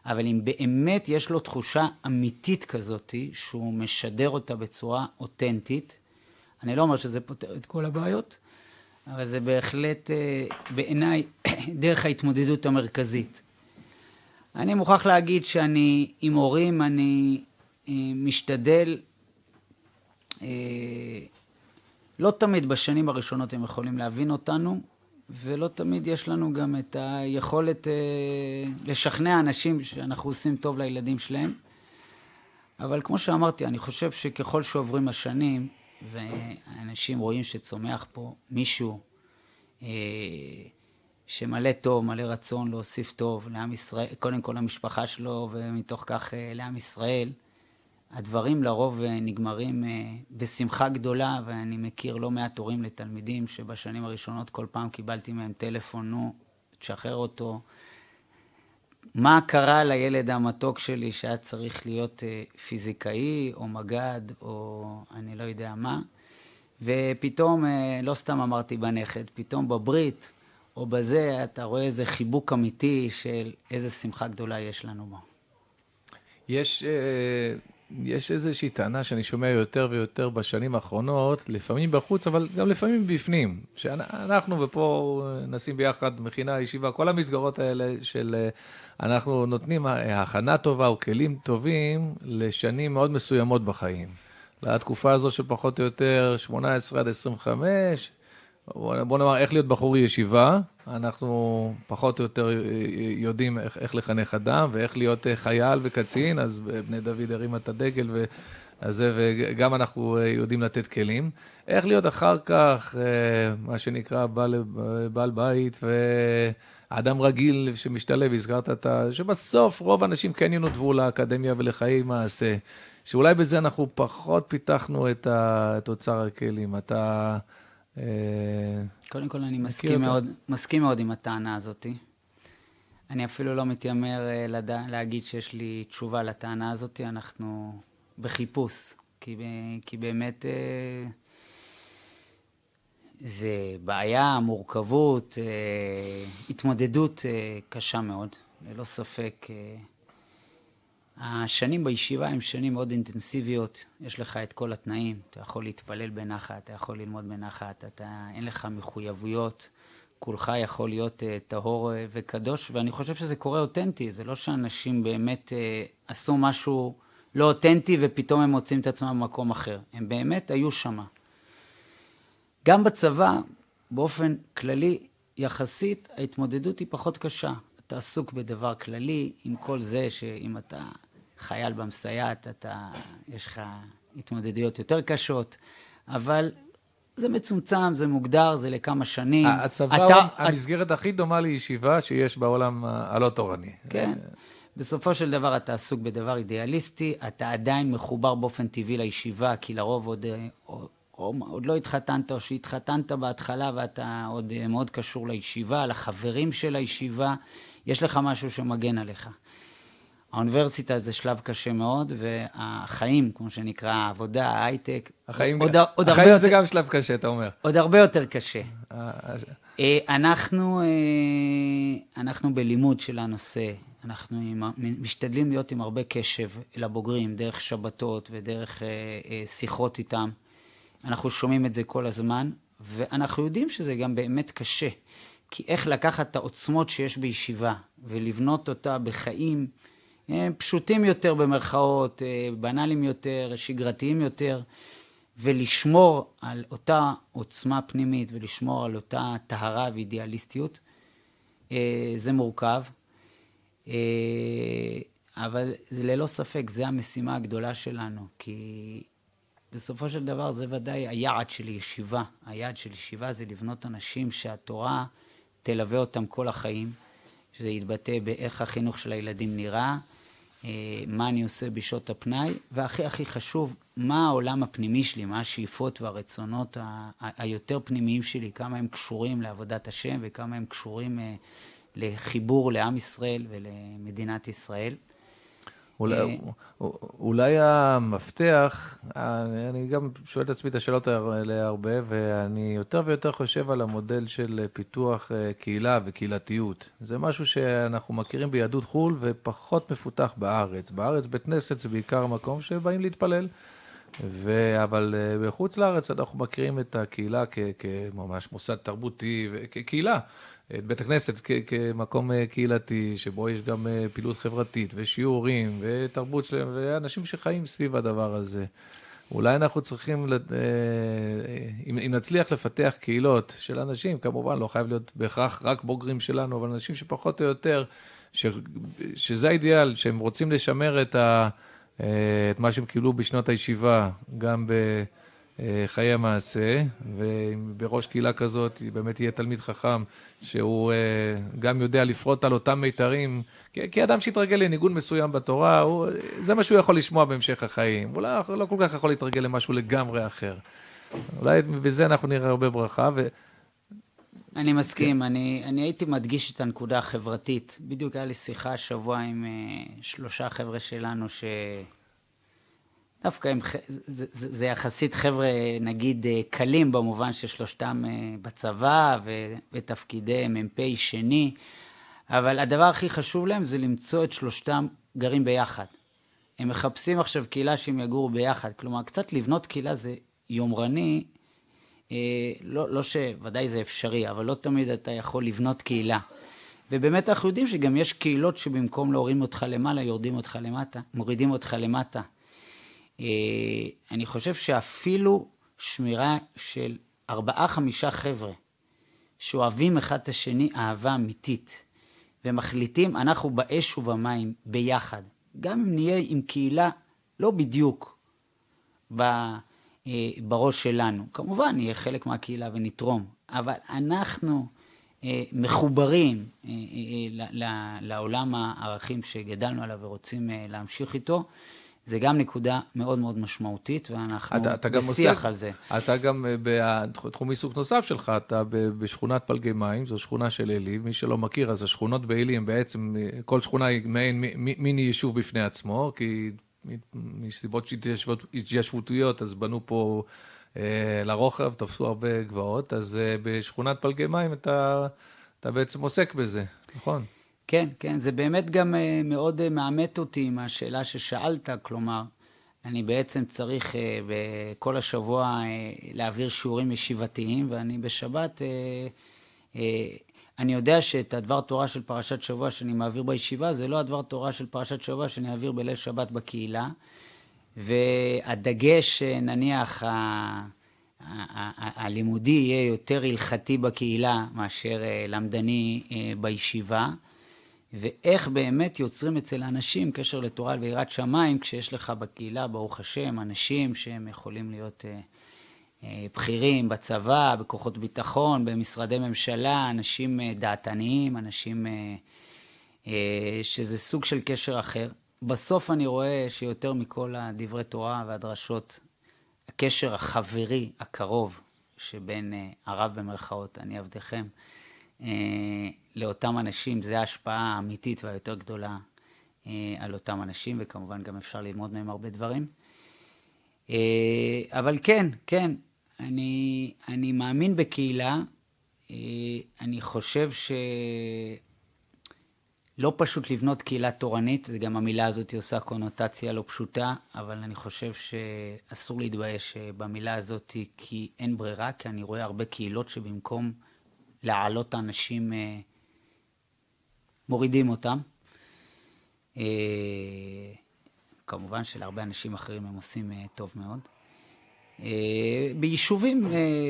אבל אם באמת יש לו תחושה אמיתית כזאת, שהוא משדר אותה בצורה אותנטית, אני לא אומר שזה פותר את כל הבעיות, אבל זה בהחלט אה, בעיניי דרך ההתמודדות המרכזית. אני מוכרח להגיד שאני, עם הורים, אני אה, משתדל, אה, לא תמיד בשנים הראשונות הם יכולים להבין אותנו, ולא תמיד יש לנו גם את היכולת אה, לשכנע אנשים שאנחנו עושים טוב לילדים שלהם. אבל כמו שאמרתי, אני חושב שככל שעוברים השנים, ואנשים רואים שצומח פה מישהו, אה, שמלא טוב, מלא רצון להוסיף טוב לעם ישראל, קודם כל למשפחה שלו, ומתוך כך אה, לעם ישראל. הדברים לרוב אה, נגמרים אה, בשמחה גדולה, ואני מכיר לא מעט הורים לתלמידים שבשנים הראשונות כל פעם קיבלתי מהם טלפון, נו, תשחרר אותו. מה קרה לילד המתוק שלי שהיה צריך להיות פיזיקאי, או מג"ד, או אני לא יודע מה, ופתאום, לא סתם אמרתי בנכד, פתאום בברית, או בזה אתה רואה איזה חיבוק אמיתי של איזה שמחה גדולה יש לנו בו. יש, אה, יש איזושהי טענה שאני שומע יותר ויותר בשנים האחרונות, לפעמים בחוץ, אבל גם לפעמים בפנים. שאנחנו, ופה נשים ביחד מכינה, ישיבה, כל המסגרות האלה של אה, אנחנו נותנים הכנה טובה או כלים טובים לשנים מאוד מסוימות בחיים. לתקופה הזו של פחות או יותר 18 עד 25, בוא נאמר, איך להיות בחור ישיבה, אנחנו פחות או יותר יודעים איך, איך לחנך אדם ואיך להיות חייל וקצין, אז בני דוד הרימה את הדגל וזה, וגם אנחנו יודעים לתת כלים. איך להיות אחר כך, מה שנקרא, בעל, בעל בית ואדם רגיל שמשתלב, הזכרת את ה... שבסוף רוב האנשים כן ינותבו לאקדמיה ולחיי מעשה, שאולי בזה אנחנו פחות פיתחנו את אוצר הכלים. אתה... אה, קודם כל, אני מסכים מאוד, מסכים מאוד עם הטענה הזאת. אני אפילו לא מתיימר אה, לדע, להגיד שיש לי תשובה לטענה הזאת, אנחנו בחיפוש. כי, כי באמת אה, זה בעיה, מורכבות, התמודדות קשה מאוד, ללא ספק. השנים בישיבה הן שנים מאוד אינטנסיביות, יש לך את כל התנאים, אתה יכול להתפלל בנחת, אתה יכול ללמוד בנחת, אתה, אין לך מחויבויות, כולך יכול להיות uh, טהור uh, וקדוש, ואני חושב שזה קורה אותנטי, זה לא שאנשים באמת uh, עשו משהו לא אותנטי ופתאום הם מוצאים את עצמם במקום אחר, הם באמת היו שמה. גם בצבא, באופן כללי, יחסית, ההתמודדות היא פחות קשה. אתה עסוק בדבר כללי, עם כל זה שאם אתה חייל במסייעת, אתה, יש לך התמודדויות יותר קשות, אבל זה מצומצם, זה מוגדר, זה לכמה שנים. הצבא אתה, הוא המסגרת את... הכי דומה לישיבה שיש בעולם הלא תורני. כן. בסופו של דבר אתה עסוק בדבר אידיאליסטי, אתה עדיין מחובר באופן טבעי לישיבה, כי לרוב עוד, עוד, עוד, עוד לא התחתנת, או שהתחתנת בהתחלה ואתה עוד מאוד קשור לישיבה, לחברים של הישיבה, יש לך משהו שמגן עליך. האוניברסיטה זה שלב קשה מאוד, והחיים, כמו שנקרא, העבודה, ההייטק, החיים, עוד, עוד החיים זה יותר, גם שלב קשה, אתה אומר. עוד הרבה יותר קשה. אה, אה, אנחנו, אה, אנחנו בלימוד של הנושא, אנחנו משתדלים להיות עם הרבה קשב לבוגרים, דרך שבתות ודרך שיחות איתם. אנחנו שומעים את זה כל הזמן, ואנחנו יודעים שזה גם באמת קשה. כי איך לקחת את העוצמות שיש בישיבה ולבנות אותה בחיים פשוטים יותר במרכאות, אה, בנאליים יותר, שגרתיים יותר, ולשמור על אותה עוצמה פנימית ולשמור על אותה טהרה ואידיאליסטיות, אה, זה מורכב. אה, אבל זה ללא ספק, זו המשימה הגדולה שלנו, כי בסופו של דבר זה ודאי היעד של ישיבה. היעד של ישיבה זה לבנות אנשים שהתורה תלווה אותם כל החיים, שזה יתבטא באיך החינוך של הילדים נראה, אה, מה אני עושה בשעות הפנאי, והכי הכי חשוב, מה העולם הפנימי שלי, מה השאיפות והרצונות היותר פנימיים שלי, כמה הם קשורים לעבודת השם וכמה הם קשורים אה, לחיבור לעם ישראל ולמדינת ישראל. אולי, אה, אולי המפתח, אני גם שואל את עצמי את השאלות האלה הרבה, ואני יותר ויותר חושב על המודל של פיתוח אה, קהילה וקהילתיות. זה משהו שאנחנו מכירים ביהדות חו"ל ופחות מפותח בארץ. בארץ בית כנסת זה בעיקר מקום שבאים להתפלל. ו... אבל אה, בחוץ לארץ אנחנו מכירים את הקהילה כממש מוסד תרבותי, כקהילה. את בית הכנסת כ- כמקום אה, קהילתי, שבו יש גם אה, פעילות חברתית ושיעורים ותרבות שלהם, ואנשים שחיים סביב הדבר הזה. אולי אנחנו צריכים, אה, אם, נצליח לפתח קהילות של אנשים, כמובן לא חייב להיות בהכרח רק בוגרים שלנו, אבל אנשים שפחות או יותר, ש, שזה האידיאל, שהם רוצים לשמר את, ה, את מה שהם קיבלו בשנות הישיבה, גם ב... אה, חיי המעשה, ובראש קהילה כזאת באמת יהיה תלמיד חכם, שהוא אה, גם יודע לפרוט על אותם מיתרים, כי אדם שהתרגל לניגון מסוים בתורה, הוא, זה מה שהוא יכול לשמוע בהמשך החיים. הוא לא, לא כל כך יכול להתרגל למשהו לגמרי אחר. אולי בזה אנחנו נראה הרבה ברכה. ו... אני מסכים, כן. אני, אני הייתי מדגיש את הנקודה החברתית. בדיוק היה לי שיחה השבוע עם uh, שלושה חבר'ה שלנו ש... דווקא הם, זה, זה, זה יחסית חבר'ה, נגיד, אה, קלים במובן ששלושתם אה, בצבא ותפקידי מ"פ שני, אבל הדבר הכי חשוב להם זה למצוא את שלושתם גרים ביחד. הם מחפשים עכשיו קהילה שהם יגורו ביחד. כלומר, קצת לבנות קהילה זה יומרני, אה, לא, לא שוודאי זה אפשרי, אבל לא תמיד אתה יכול לבנות קהילה. ובאמת אנחנו יודעים שגם יש קהילות שבמקום להורים אותך למעלה, יורדים אותך למטה, מורידים אותך למטה. אה, אני חושב שאפילו שמירה של ארבעה-חמישה חבר'ה שאוהבים אחד את השני אהבה אמיתית, ומחליטים, אנחנו באש ובמים ביחד. גם אם נהיה עם קהילה לא בדיוק אה, בראש שלנו. כמובן, נהיה חלק מהקהילה ונתרום, אבל אנחנו אה, מחוברים לעולם הערכים שגדלנו עליו ורוצים להמשיך איתו. זה גם נקודה מאוד מאוד משמעותית, ואנחנו אתה, אתה בשיח עושה, על זה. אתה גם, אה, בתחום עיסוק נוסף שלך, אתה בשכונת פלגי מים, זו שכונה של עלי, מי שלא מכיר, אז השכונות בעלי הם בעצם, אה, כל שכונה היא מעין מיני יישוב בפני עצמו, כי מסיבות התיישבותיות, אז בנו פה אה, לרוחב, תפסו הרבה גבעות, אז אה, בשכונת פלגי מים אתה, אתה בעצם עוסק בזה, נכון? כן, כן, זה באמת גם אה, מאוד אה, מאמת אותי עם השאלה ששאלת, כלומר, אני בעצם צריך אה, כל השבוע להעביר שיעורים ישיבתיים, ואני בשבת, אני יודע שאת הדבר תורה של פרשת שבוע שאני מעביר בישיבה, זה לא הדבר תורה של פרשת שבוע שאני אעביר בליל שבת בקהילה. והדגש, נניח, הלימודי יהיה יותר הלכתי בקהילה מאשר למדני בישיבה. ואיך באמת יוצרים אצל האנשים קשר לתורה ויראת שמיים, כשיש לך בקהילה, ברוך השם, אנשים שהם יכולים להיות אה, אה, בכירים בצבא, בכוחות ביטחון, במשרדי ממשלה, אנשים אה, דעתניים, אנשים אה, אה, שזה סוג של קשר אחר. בסוף אני רואה שיותר מכל הדברי תורה והדרשות, הקשר החברי, הקרוב, שבין אה, הרב במרכאות, אני עבדכם, לאותם אנשים, זה ההשפעה האמיתית והיותר גדולה אה, על אותם אנשים, וכמובן גם אפשר ללמוד מהם הרבה דברים. אבל כן, כן, אני, אני מאמין בקהילה. אני חושב ש... לא פשוט לבנות קהילה תורנית, וגם המילה הזאת עושה קונוטציה לא פשוטה, אבל אני חושב שאסור להתבייש במילה הזאת, כי אין ברירה, כי אני רואה הרבה קהילות שבמקום להעלות האנשים, אה, מורידים אותם. אה, כמובן שלהרבה אנשים אחרים הם עושים אה, טוב מאוד. ביישובים,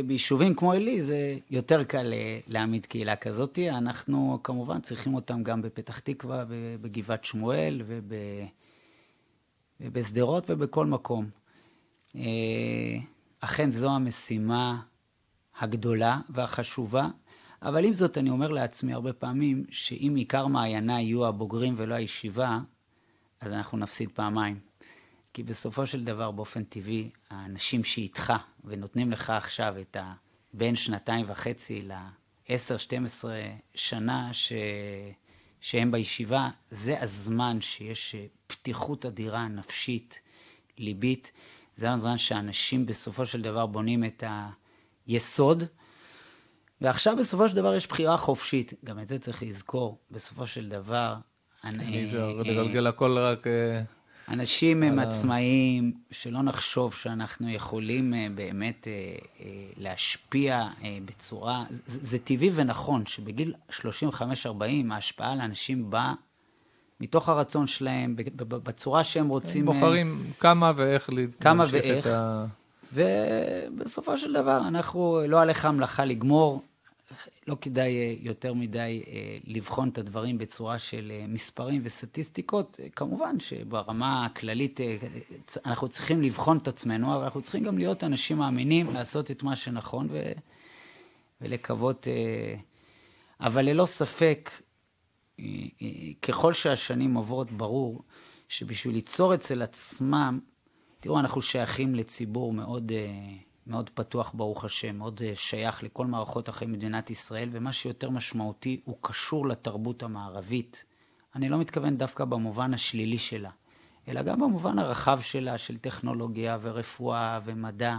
ביישובים כמו עלי זה יותר קל להעמיד קהילה כזאת. אנחנו כמובן צריכים אותם גם בפתח תקווה ובגבעת שמואל ובשדרות ובכל מקום. אכן זו המשימה הגדולה והחשובה, אבל עם זאת אני אומר לעצמי הרבה פעמים שאם עיקר מעיינה יהיו הבוגרים ולא הישיבה, אז אנחנו נפסיד פעמיים. כי בסופו של דבר, באופן טבעי, האנשים שאיתך ונותנים לך עכשיו את הבין שנתיים וחצי ל-10-12 שנה ש... שהם בישיבה, זה הזמן שיש פתיחות אדירה, נפשית, ליבית. זה הזמן שאנשים בסופו של דבר בונים את היסוד. ועכשיו בסופו של דבר יש בחירה חופשית, גם את זה צריך לזכור, בסופו של דבר. אני... אפשר לגלגל הכל רק... אה, אנשים הם עצמאיים, שלא נחשוב שאנחנו יכולים אה, באמת אה, להשפיע בצורה... זה טבעי ונכון שבגיל 35-40 ההשפעה על אנשים באה מתוך הרצון שלהם, בצורה שהם רוצים... הם בוחרים כמה ואיך כמה ואיך. את ה... ובסופו של דבר, אנחנו, לא עליך המלאכה לגמור, לא כדאי אה, יותר מדי אה, לבחון את הדברים בצורה של אה, מספרים וסטטיסטיקות. כמובן שברמה הכללית אנחנו צריכים לבחון את עצמנו, אבל אנחנו צריכים גם להיות אנשים מאמינים, לעשות את מה שנכון ו... ולקוות. אבל ללא ספק, ככל שהשנים עוברות, ברור שבשביל ליצור אצל עצמם, תראו, אנחנו שייכים לציבור מאוד... מאוד פתוח, ברוך השם, מאוד אה, שייך לכל מערכות החיים במדינת ישראל, ומה שיותר משמעותי, הוא קשור לתרבות המערבית. אני לא מתכוון דווקא במובן השלילי שלה, אלא גם במובן הרחב שלה, של טכנולוגיה ורפואה ומדע.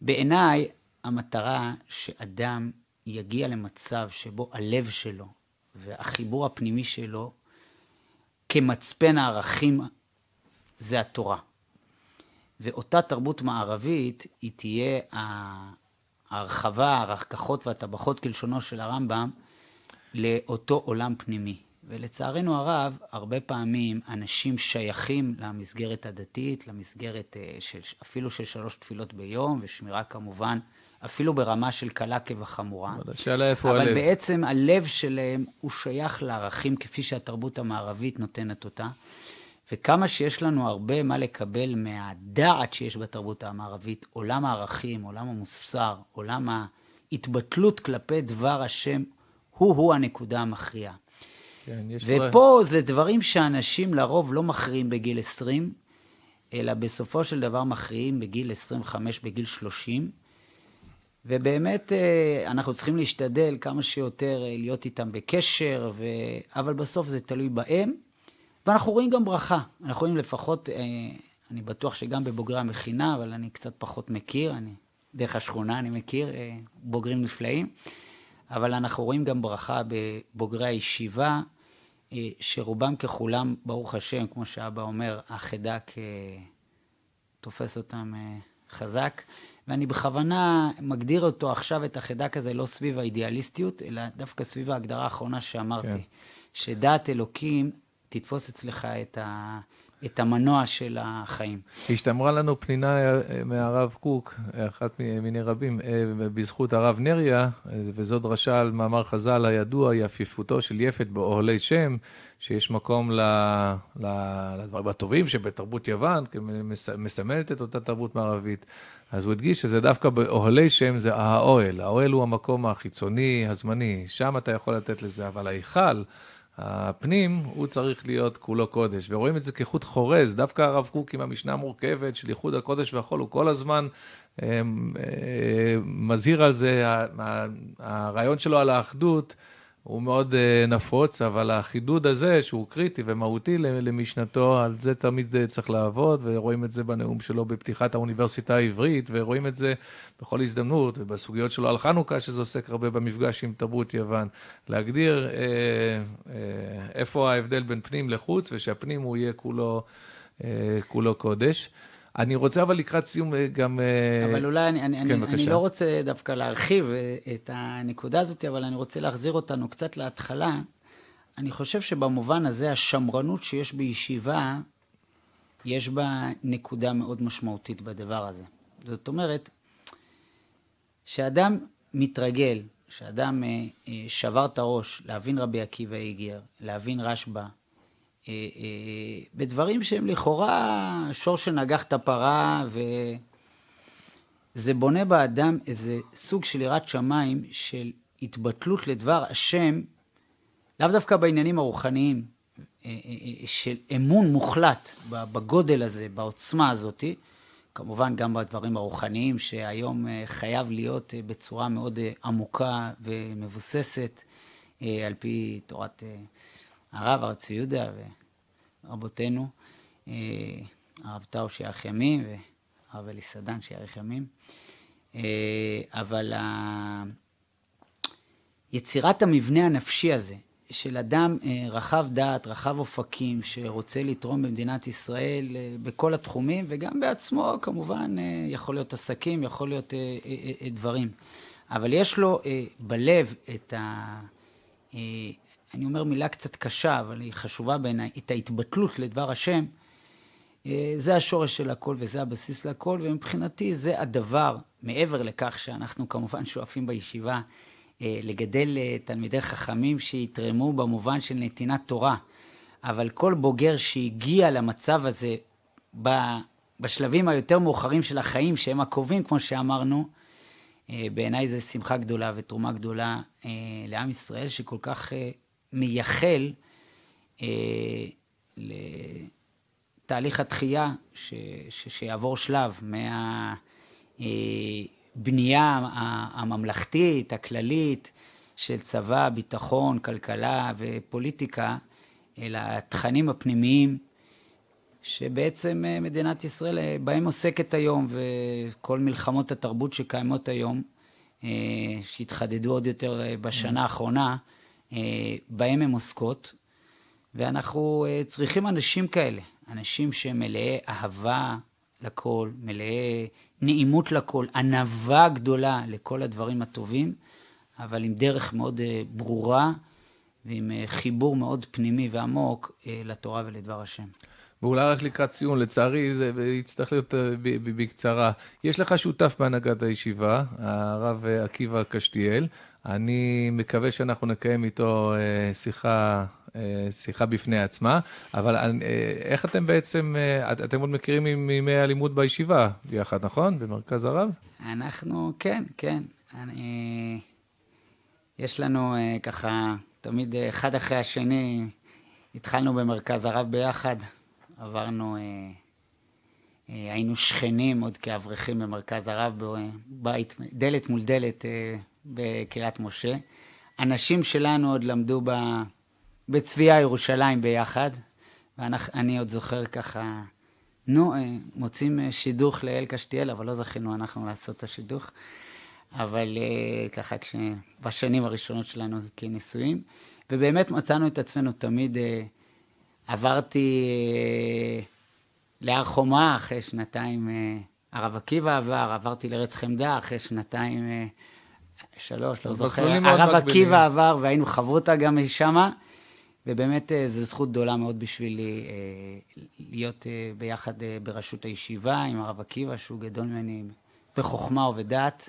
בעיניי, המטרה שאדם יגיע למצב שבו הלב שלו והחיבור הפנימי שלו כמצפן הערכים זה התורה. ואותה תרבות מערבית, היא תהיה ההרחבה, הרקחות והטבחות כלשונו של הרמב"ם, לאותו עולם פנימי. ולצערנו הרב, הרבה פעמים אנשים שייכים למסגרת הדתית, למסגרת אה, של, אפילו של שלוש תפילות ביום, ושמירה כמובן, אפילו ברמה של קלה כבחמורה. אבל השאלה איפה הלב. אבל בעצם הלב שלהם הוא שייך לערכים כפי שהתרבות המערבית נותנת אותה. וכמה שיש לנו הרבה מה לקבל מהדעת שיש בתרבות המערבית, עולם הערכים, עולם המוסר, עולם ההתבטלות כלפי דבר השם, הוא-הוא הנקודה המכריעה. כן, ופה זה דברים שאנשים לרוב לא מכריעים בגיל 20, אלא בסופו של דבר מכריעים בגיל 25, בגיל 30. ובאמת אה, אנחנו צריכים להשתדל כמה שיותר אה, להיות איתם בקשר, ו... אבל בסוף זה תלוי בהם. ואנחנו רואים גם ברכה. אנחנו רואים לפחות, אה, אני בטוח שגם בבוגרי המכינה, אבל אני קצת פחות מכיר, אני דרך השכונה אני מכיר אה, בוגרים נפלאים, אבל אנחנו רואים גם ברכה בבוגרי הישיבה, אה, שרובם ככולם, ברוך השם, כמו שאבא אומר, החיידק תופס אותם חזק. ואני בכוונה מגדיר אותו עכשיו, את החיידק הזה, לא סביב האידיאליסטיות, אלא דווקא סביב ההגדרה האחרונה שאמרתי. כן. שדעת אלוקים תתפוס אצלך את את המנוע של החיים. השתמרה לנו פנינה אה, מהרב קוק, אחת מיני רבים, אה, בזכות הרב נריה, וזו דרשה על מאמר חז"ל הידוע, יפיפותו של יפת באוהלי שם, שיש מקום לדברים הטובים שבתרבות יוון, מסמלת את אותה תרבות מערבית. אז הוא הדגיש שזה דווקא באוהלי שם זה האוהל. האוהל הוא המקום החיצוני, הזמני, שם אתה יכול לתת לזה, אבל ההיכל... הפנים, הוא צריך להיות כולו קודש, ורואים את זה כחוט חורז, דווקא הרב קוק עם המשנה המורכבת של ייחוד הקודש והחול, הוא כל הזמן אה, אה, מזהיר על זה, הרעיון שלו על האחדות, הוא מאוד uh, נפוץ, אבל החידוד הזה, שהוא קריטי ומהותי למשנתו, על זה תמיד uh, צריך לעבוד, ורואים את זה בנאום שלו בפתיחת האוניברסיטה העברית, ורואים את זה בכל הזדמנות, ובסוגיות שלו על חנוכה, שזה עוסק הרבה במפגש עם תרבות יוון. להגדיר uh, uh, איפה ההבדל בין פנים לחוץ, ושהפנים הוא יהיה כולו, uh, כולו קודש. אני רוצה אבל לקראת סיום אה, גם... אה, אבל אולי אני, אני, כן, אני, אני לא רוצה דווקא להרחיב אה, את הנקודה הזאת, אבל אני רוצה להחזיר אותנו קצת להתחלה. אני חושב שבמובן הזה, השמרנות שיש בישיבה, יש בה נקודה מאוד משמעותית בדבר הזה. זאת אומרת, שאדם מתרגל, שאדם שבר את הראש להבין רבי עקיבא איגר, להבין רשב"א, בדברים שהם לכאורה שור שנגח את הפרה, וזה בונה באדם איזה סוג של יראת שמיים, של התבטלות לדבר השם, לאו דווקא בעניינים הרוחניים, אה, של אמון מוחלט בגודל הזה, בעוצמה הזאתי, כמובן גם בדברים הרוחניים, שהיום חייב להיות בצורה מאוד עמוקה ומבוססת, על פי תורת הרב, צבי יהודה ורבותינו, אה, הרב טאו שיאריך ימים והרב אליסדן שיאריך ימים. אה, אבל יצירת המבנה הנפשי הזה, של אדם אה, רחב דעת, רחב אופקים, שרוצה לתרום במדינת ישראל בכל התחומים, וגם בעצמו כמובן יכול להיות עסקים, יכול להיות דברים. אבל יש לו בלב את ה... אני אומר מילה קצת קשה, אבל היא חשובה בעיניי, את ההתבטלות לדבר השם, אה, זה השורש של הכל וזה הבסיס לכל, ומבחינתי זה הדבר, מעבר לכך שאנחנו כמובן שואפים בישיבה אה, לגדל אה, תלמידי חכמים שיתרמו במובן של נתינת תורה, אבל כל בוגר שהגיע למצב הזה בשלבים היותר מאוחרים של החיים, שהם הקרובים, כמו שאמרנו, בעיניי זה שמחה גדולה ותרומה גדולה לעם ישראל, שכל כך מייחל אה, לתהליך התחייה, ש, ש, שיעבור שלב מהבנייה אה, הממלכתית, הכללית, של צבא, ביטחון, כלכלה ופוליטיקה, אל התכנים הפנימיים שבעצם אה, מדינת ישראל אה, בהם עוסקת היום, וכל מלחמות התרבות שקיימות היום, אה, שהתחדדו עוד יותר בשנה האחרונה, אה, בהם הן עוסקות, ואנחנו אה, צריכים אנשים כאלה, אנשים שהם מלאי אהבה לכל, מלאי נעימות לכל, ענווה גדולה לכל הדברים הטובים, אבל עם דרך מאוד אה, ברורה ועם חיבור מאוד פנימי ועמוק לתורה ולדבר השם. ואולי רק לקראת סיום, לצערי זה יצטרך להיות בקצרה. יש לך שותף בהנהגת הישיבה, הרב עקיבא קשתיאל. אני מקווה שאנחנו נקיים איתו אה, שיחה, אה, שיחה בפני עצמה, אבל אה, איך אתם בעצם, אתם עוד מכירים מימי הלימוד בישיבה יחד, נכון? במרכז הרב? אנחנו, כן, כן. אני, יש לנו ככה, תמיד אחד אחרי השני, התחלנו במרכז הרב ביחד, עברנו, היינו שכנים עוד כאברכים במרכז הרב, בבית, דלת מול דלת. בקריית משה. אנשים שלנו עוד למדו ב... בצביה ירושלים ביחד, ואני עוד זוכר ככה, נו, אה, מוצאים אה, שידוך לאל קשתיאל, אבל לא זכינו אנחנו לעשות את השידוך. אבל אה, ככה, כש... בשנים הראשונות שלנו כנישואים, ובאמת מצאנו את עצמנו תמיד, עברתי להר חומה אחרי שנתיים, הרב עקיבא עבר, עברתי לארץ חמדה אחרי שנתיים שלוש, לא זוכר. הרב עקיבא עבר והיינו חברותא גם שמה, ובאמת זו זכות גדולה מאוד בשבילי להיות ביחד בראשות הישיבה עם הרב עקיבא, שהוא גדול ממני בחוכמה ובדעת.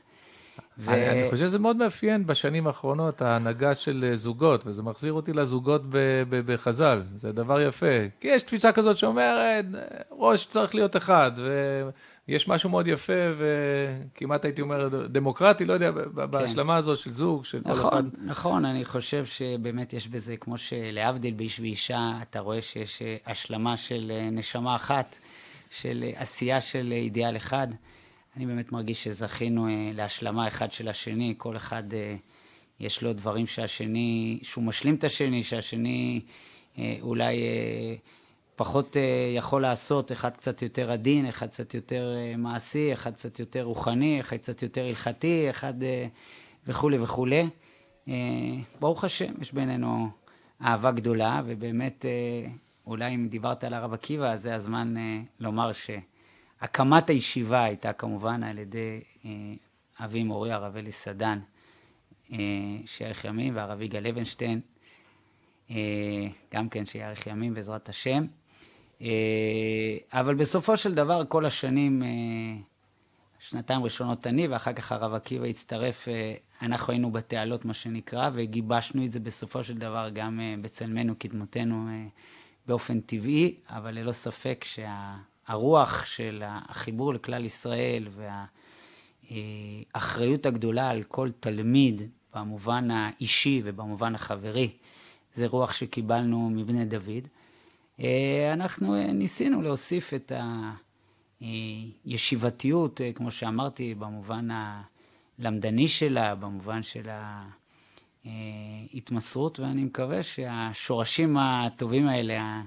ו... אני, אני חושב שזה מאוד מאפיין בשנים האחרונות, ההנהגה של זוגות, וזה מחזיר אותי לזוגות בחז"ל, זה דבר יפה. כי יש תפיסה כזאת שאומרת, ראש צריך להיות אחד, ויש משהו מאוד יפה, וכמעט הייתי אומר דמוקרטי, לא יודע, כן. בהשלמה הזו של זוג, של נכון, כל אחד. נכון, אני חושב שבאמת יש בזה, כמו שלהבדיל באיש ואישה, אתה רואה שיש השלמה של נשמה אחת, של עשייה של אידיאל אחד. אני באמת מרגיש שזכינו אה, להשלמה אחד של השני, כל אחד אה, יש לו דברים שהשני, שהוא משלים את השני, שהשני אה, אולי אה, פחות אה, יכול לעשות, אחד קצת יותר עדין, אחד קצת יותר אה, מעשי, אחד קצת יותר רוחני, אחד קצת יותר הלכתי, אחד אה, וכולי וכולי. אה, ברוך השם, יש בינינו אהבה גדולה, ובאמת, אה, אולי אם דיברת על הרב עקיבא, אז זה הזמן אה, לומר ש... הקמת הישיבה הייתה כמובן על ידי אה, אבי מורי הרב אלי סדן, אה, שיאריך ימים, והרב יגאל לוינשטיין, אה, גם כן שיאריך ימים בעזרת השם. אבל בסופו של דבר, כל השנים, שנתיים ראשונות אני, ואחר כך הרב עקיבא הצטרף, אנחנו היינו בתעלות, מה שנקרא, וגיבשנו את זה בסופו של דבר גם בצלמנו, כדמותנו, באופן טבעי, אבל ללא ספק שה... הרוח של החיבור לכלל ישראל והאחריות הגדולה על כל תלמיד במובן האישי ובמובן החברי, זה רוח שקיבלנו מבני דוד. אנחנו ניסינו להוסיף את הישיבתיות, כמו שאמרתי, במובן הלמדני שלה, במובן של ההתמסרות, ואני מקווה שהשורשים הטובים האלה,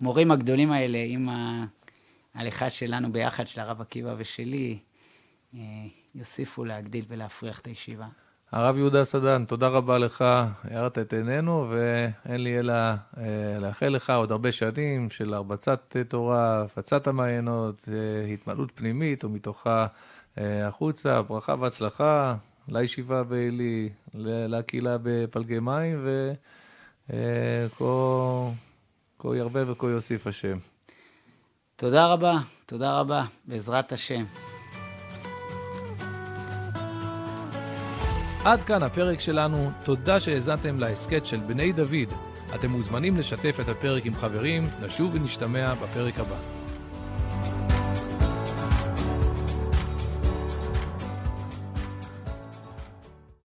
המורים הגדולים האלה, עם ההליכה שלנו ביחד, של הרב עקיבא ושלי, אה, יוסיפו להגדיל ולהפריח את הישיבה. הרב יהודה סדן, תודה רבה לך, הארת את עינינו, ואין לי אלא אה, לאחל לך עוד הרבה שנים של הרבצת תורה, הפצת המעיינות, אה, התמלאות פנימית ומתוכה החוצה, ברכה והצלחה לישיבה בעלי, לקהילה בפלגי מים, וכה ירבה וכה יוסיף השם. תודה רבה, תודה רבה, בעזרת השם. עד כאן הפרק שלנו, תודה שהאזנתם להסכת של בני דוד. אתם מוזמנים לשתף את הפרק עם חברים, נשוב ונשתמע בפרק הבא.